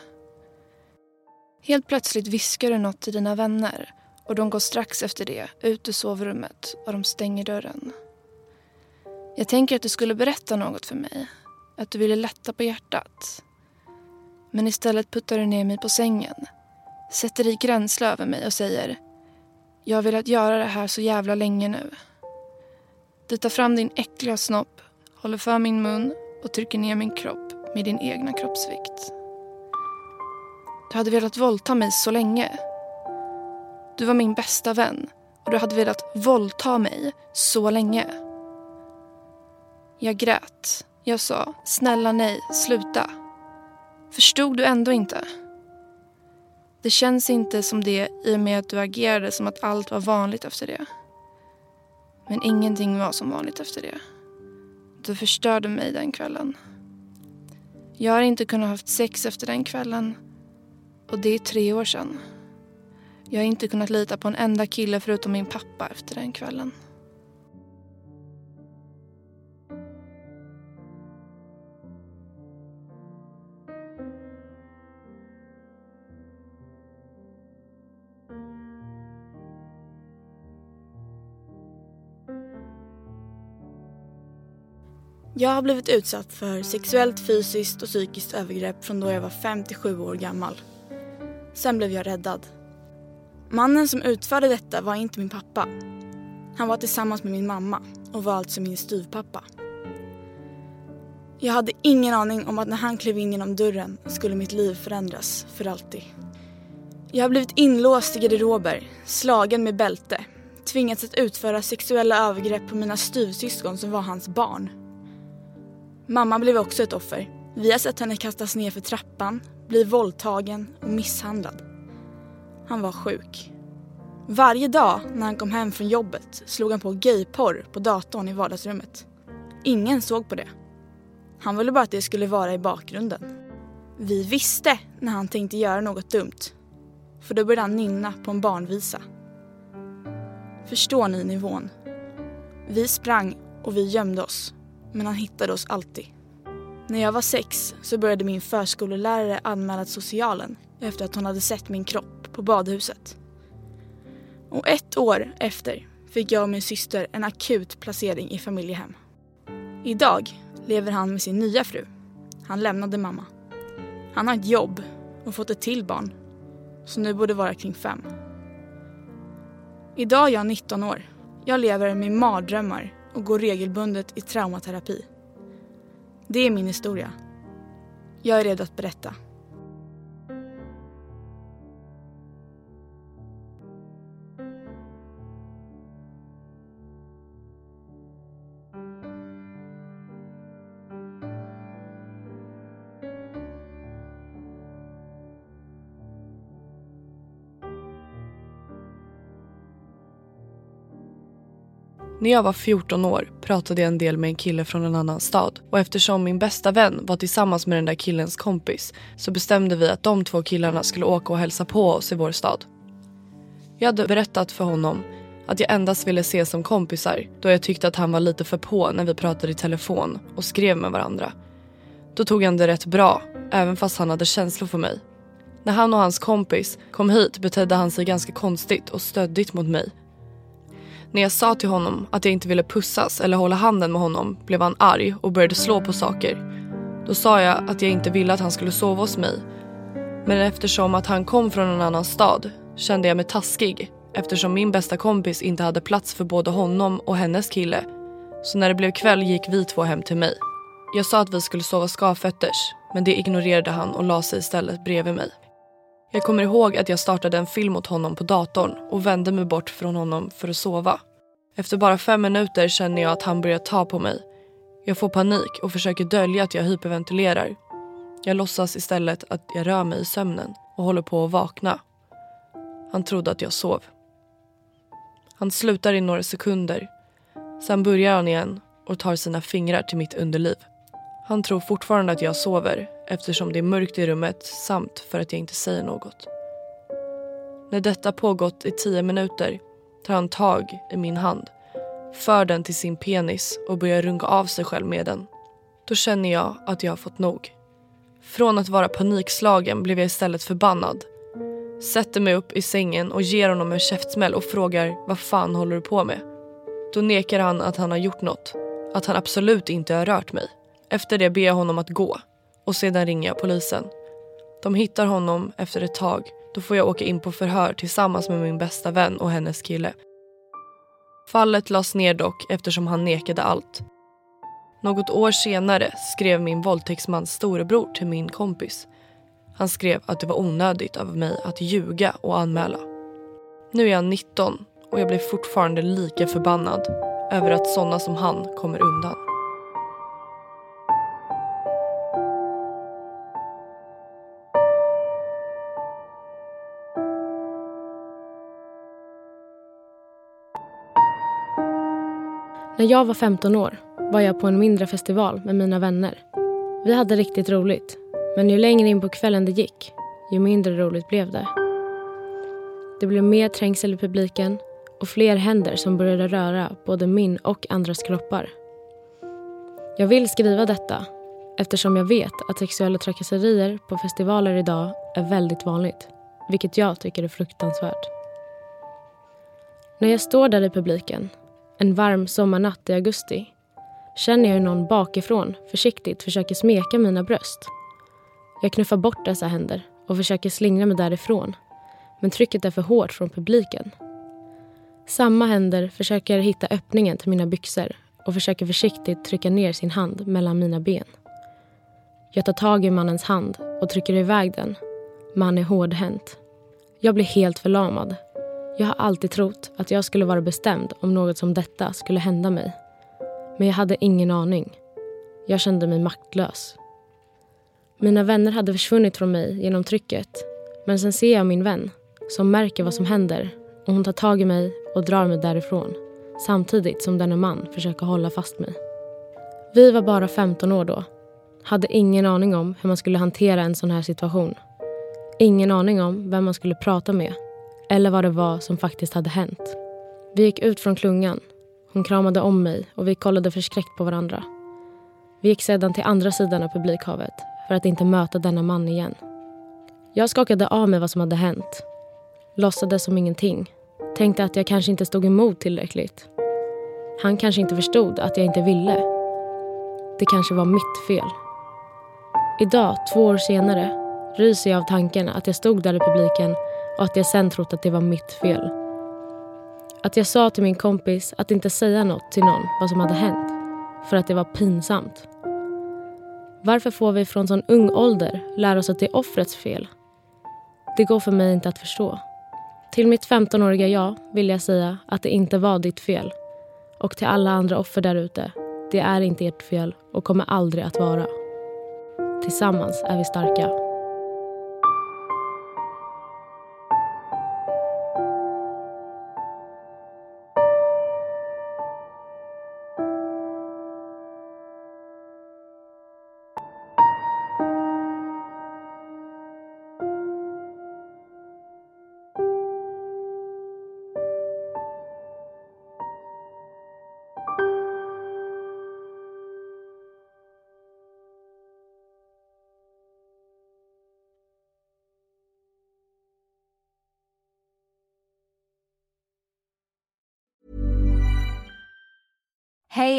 Helt plötsligt viskar du något till dina vänner och de går strax efter det ut ur sovrummet och de stänger dörren. Jag tänker att du skulle berätta något för mig. Att du ville lätta på hjärtat. Men istället puttar du ner mig på sängen. Sätter i gränsle över mig och säger Jag har velat göra det här så jävla länge nu. Du tar fram din äckliga snopp, håller för min mun och trycker ner min kropp med din egna kroppsvikt. Du hade velat våldta mig så länge. Du var min bästa vän och du hade velat våldta mig så länge. Jag grät. Jag sa snälla nej, sluta. Förstod du ändå inte? Det känns inte som det i och med att du agerade som att allt var vanligt efter det. Men ingenting var som vanligt efter det. Du förstörde mig den kvällen. Jag har inte kunnat haft sex efter den kvällen. Och det är tre år sedan. Jag har inte kunnat lita på en enda kille förutom min pappa efter den kvällen. Jag har blivit utsatt för sexuellt, fysiskt och psykiskt övergrepp från då jag var 57 år gammal. Sen blev jag räddad. Mannen som utförde detta var inte min pappa. Han var tillsammans med min mamma och var alltså min styvpappa. Jag hade ingen aning om att när han klev in genom dörren skulle mitt liv förändras för alltid. Jag har blivit inlåst i garderober, slagen med bälte, tvingats att utföra sexuella övergrepp på mina styvsyskon som var hans barn. Mamma blev också ett offer. Vi har sett henne kastas ner för trappan, bli våldtagen och misshandlad. Han var sjuk. Varje dag när han kom hem från jobbet slog han på gayporr på datorn i vardagsrummet. Ingen såg på det. Han ville bara att det skulle vara i bakgrunden. Vi visste när han tänkte göra något dumt. För då började han nynna på en barnvisa. Förstår ni nivån? Vi sprang och vi gömde oss men han hittade oss alltid. När jag var sex så började min förskolelärare anmäla till socialen efter att hon hade sett min kropp på badhuset. Och ett år efter fick jag och min syster en akut placering i familjehem. Idag lever han med sin nya fru. Han lämnade mamma. Han har ett jobb och fått ett till barn som nu borde vara kring fem. Idag är jag 19 år. Jag lever med mardrömmar och går regelbundet i traumaterapi. Det är min historia. Jag är redo att berätta. När jag var 14 år pratade jag en del med en kille från en annan stad och eftersom min bästa vän var tillsammans med den där killens kompis så bestämde vi att de två killarna skulle åka och hälsa på oss i vår stad. Jag hade berättat för honom att jag endast ville ses som kompisar då jag tyckte att han var lite för på när vi pratade i telefon och skrev med varandra. Då tog han det rätt bra, även fast han hade känslor för mig. När han och hans kompis kom hit betedde han sig ganska konstigt och stöddigt mot mig när jag sa till honom att jag inte ville pussas eller hålla handen med honom blev han arg och började slå på saker. Då sa jag att jag inte ville att han skulle sova hos mig. Men eftersom att han kom från en annan stad kände jag mig taskig eftersom min bästa kompis inte hade plats för både honom och hennes kille. Så när det blev kväll gick vi två hem till mig. Jag sa att vi skulle sova skavfötters men det ignorerade han och la sig istället bredvid mig. Jag kommer ihåg att jag startade en film åt honom på datorn och vände mig bort från honom för att sova. Efter bara fem minuter känner jag att han börjar ta på mig. Jag får panik och försöker dölja att jag hyperventilerar. Jag låtsas istället att jag rör mig i sömnen och håller på att vakna. Han trodde att jag sov. Han slutar i några sekunder. Sen börjar han igen och tar sina fingrar till mitt underliv. Han tror fortfarande att jag sover eftersom det är mörkt i rummet samt för att jag inte säger något. När detta pågått i tio minuter tar han tag i min hand, för den till sin penis och börjar runka av sig själv med den. Då känner jag att jag har fått nog. Från att vara panikslagen blev jag istället förbannad. Sätter mig upp i sängen och ger honom en käftsmäll och frågar vad fan håller du på med? Då nekar han att han har gjort något. Att han absolut inte har rört mig. Efter det ber jag honom att gå och sedan ringer jag polisen. De hittar honom efter ett tag. Då får jag åka in på förhör tillsammans med min bästa vän och hennes kille. Fallet lades ner dock eftersom han nekade allt. Något år senare skrev min våldtäktsmans storebror till min kompis. Han skrev att det var onödigt av mig att ljuga och anmäla. Nu är jag 19 och jag blir fortfarande lika förbannad över att såna som han kommer undan. När jag var 15 år var jag på en mindre festival med mina vänner. Vi hade riktigt roligt, men ju längre in på kvällen det gick, ju mindre roligt blev det. Det blev mer trängsel i publiken och fler händer som började röra både min och andras kroppar. Jag vill skriva detta eftersom jag vet att sexuella trakasserier på festivaler idag är väldigt vanligt, vilket jag tycker är fruktansvärt. När jag står där i publiken en varm sommarnatt i augusti känner jag hur någon bakifrån försiktigt försöker smeka mina bröst. Jag knuffar bort dessa händer och försöker slingra mig därifrån. Men trycket är för hårt från publiken. Samma händer försöker hitta öppningen till mina byxor och försöker försiktigt trycka ner sin hand mellan mina ben. Jag tar tag i mannens hand och trycker iväg den. Man är hårdhänt. Jag blir helt förlamad jag har alltid trott att jag skulle vara bestämd om något som detta skulle hända mig. Men jag hade ingen aning. Jag kände mig maktlös. Mina vänner hade försvunnit från mig genom trycket. Men sen ser jag min vän som märker vad som händer och hon tar tag i mig och drar mig därifrån samtidigt som denne man försöker hålla fast mig. Vi var bara 15 år då. Hade ingen aning om hur man skulle hantera en sån här situation. Ingen aning om vem man skulle prata med eller vad det var som faktiskt hade hänt. Vi gick ut från klungan. Hon kramade om mig och vi kollade förskräckt på varandra. Vi gick sedan till andra sidan av publikhavet för att inte möta denna man igen. Jag skakade av mig vad som hade hänt. Låtsades som ingenting. Tänkte att jag kanske inte stod emot tillräckligt. Han kanske inte förstod att jag inte ville. Det kanske var mitt fel. Idag, två år senare, ryser jag av tanken att jag stod där i publiken och att jag sen trott att det var mitt fel. Att jag sa till min kompis att inte säga något till någon vad som hade hänt för att det var pinsamt. Varför får vi från sån ung ålder lära oss att det är offrets fel? Det går för mig inte att förstå. Till mitt 15-åriga jag vill jag säga att det inte var ditt fel. Och till alla andra offer där ute, det är inte ert fel och kommer aldrig att vara. Tillsammans är vi starka.